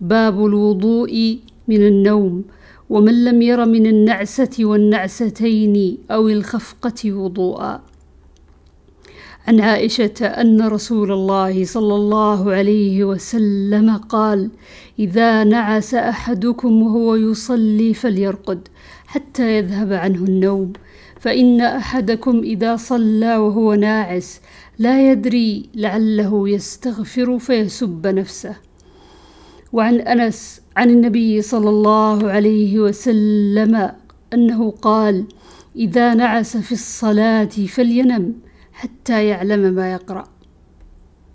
باب الوضوء من النوم ومن لم ير من النعسة والنعستين أو الخفقة وضوءا عن عائشة أن رسول الله صلى الله عليه وسلم قال: إذا نعس أحدكم وهو يصلي فليرقد حتى يذهب عنه النوم، فإن أحدكم إذا صلى وهو ناعس لا يدري لعله يستغفر فيسب نفسه. وعن أنس عن النبي صلى الله عليه وسلم أنه قال: إذا نعس في الصلاة فلينم حتى يعلم ما يقرأ.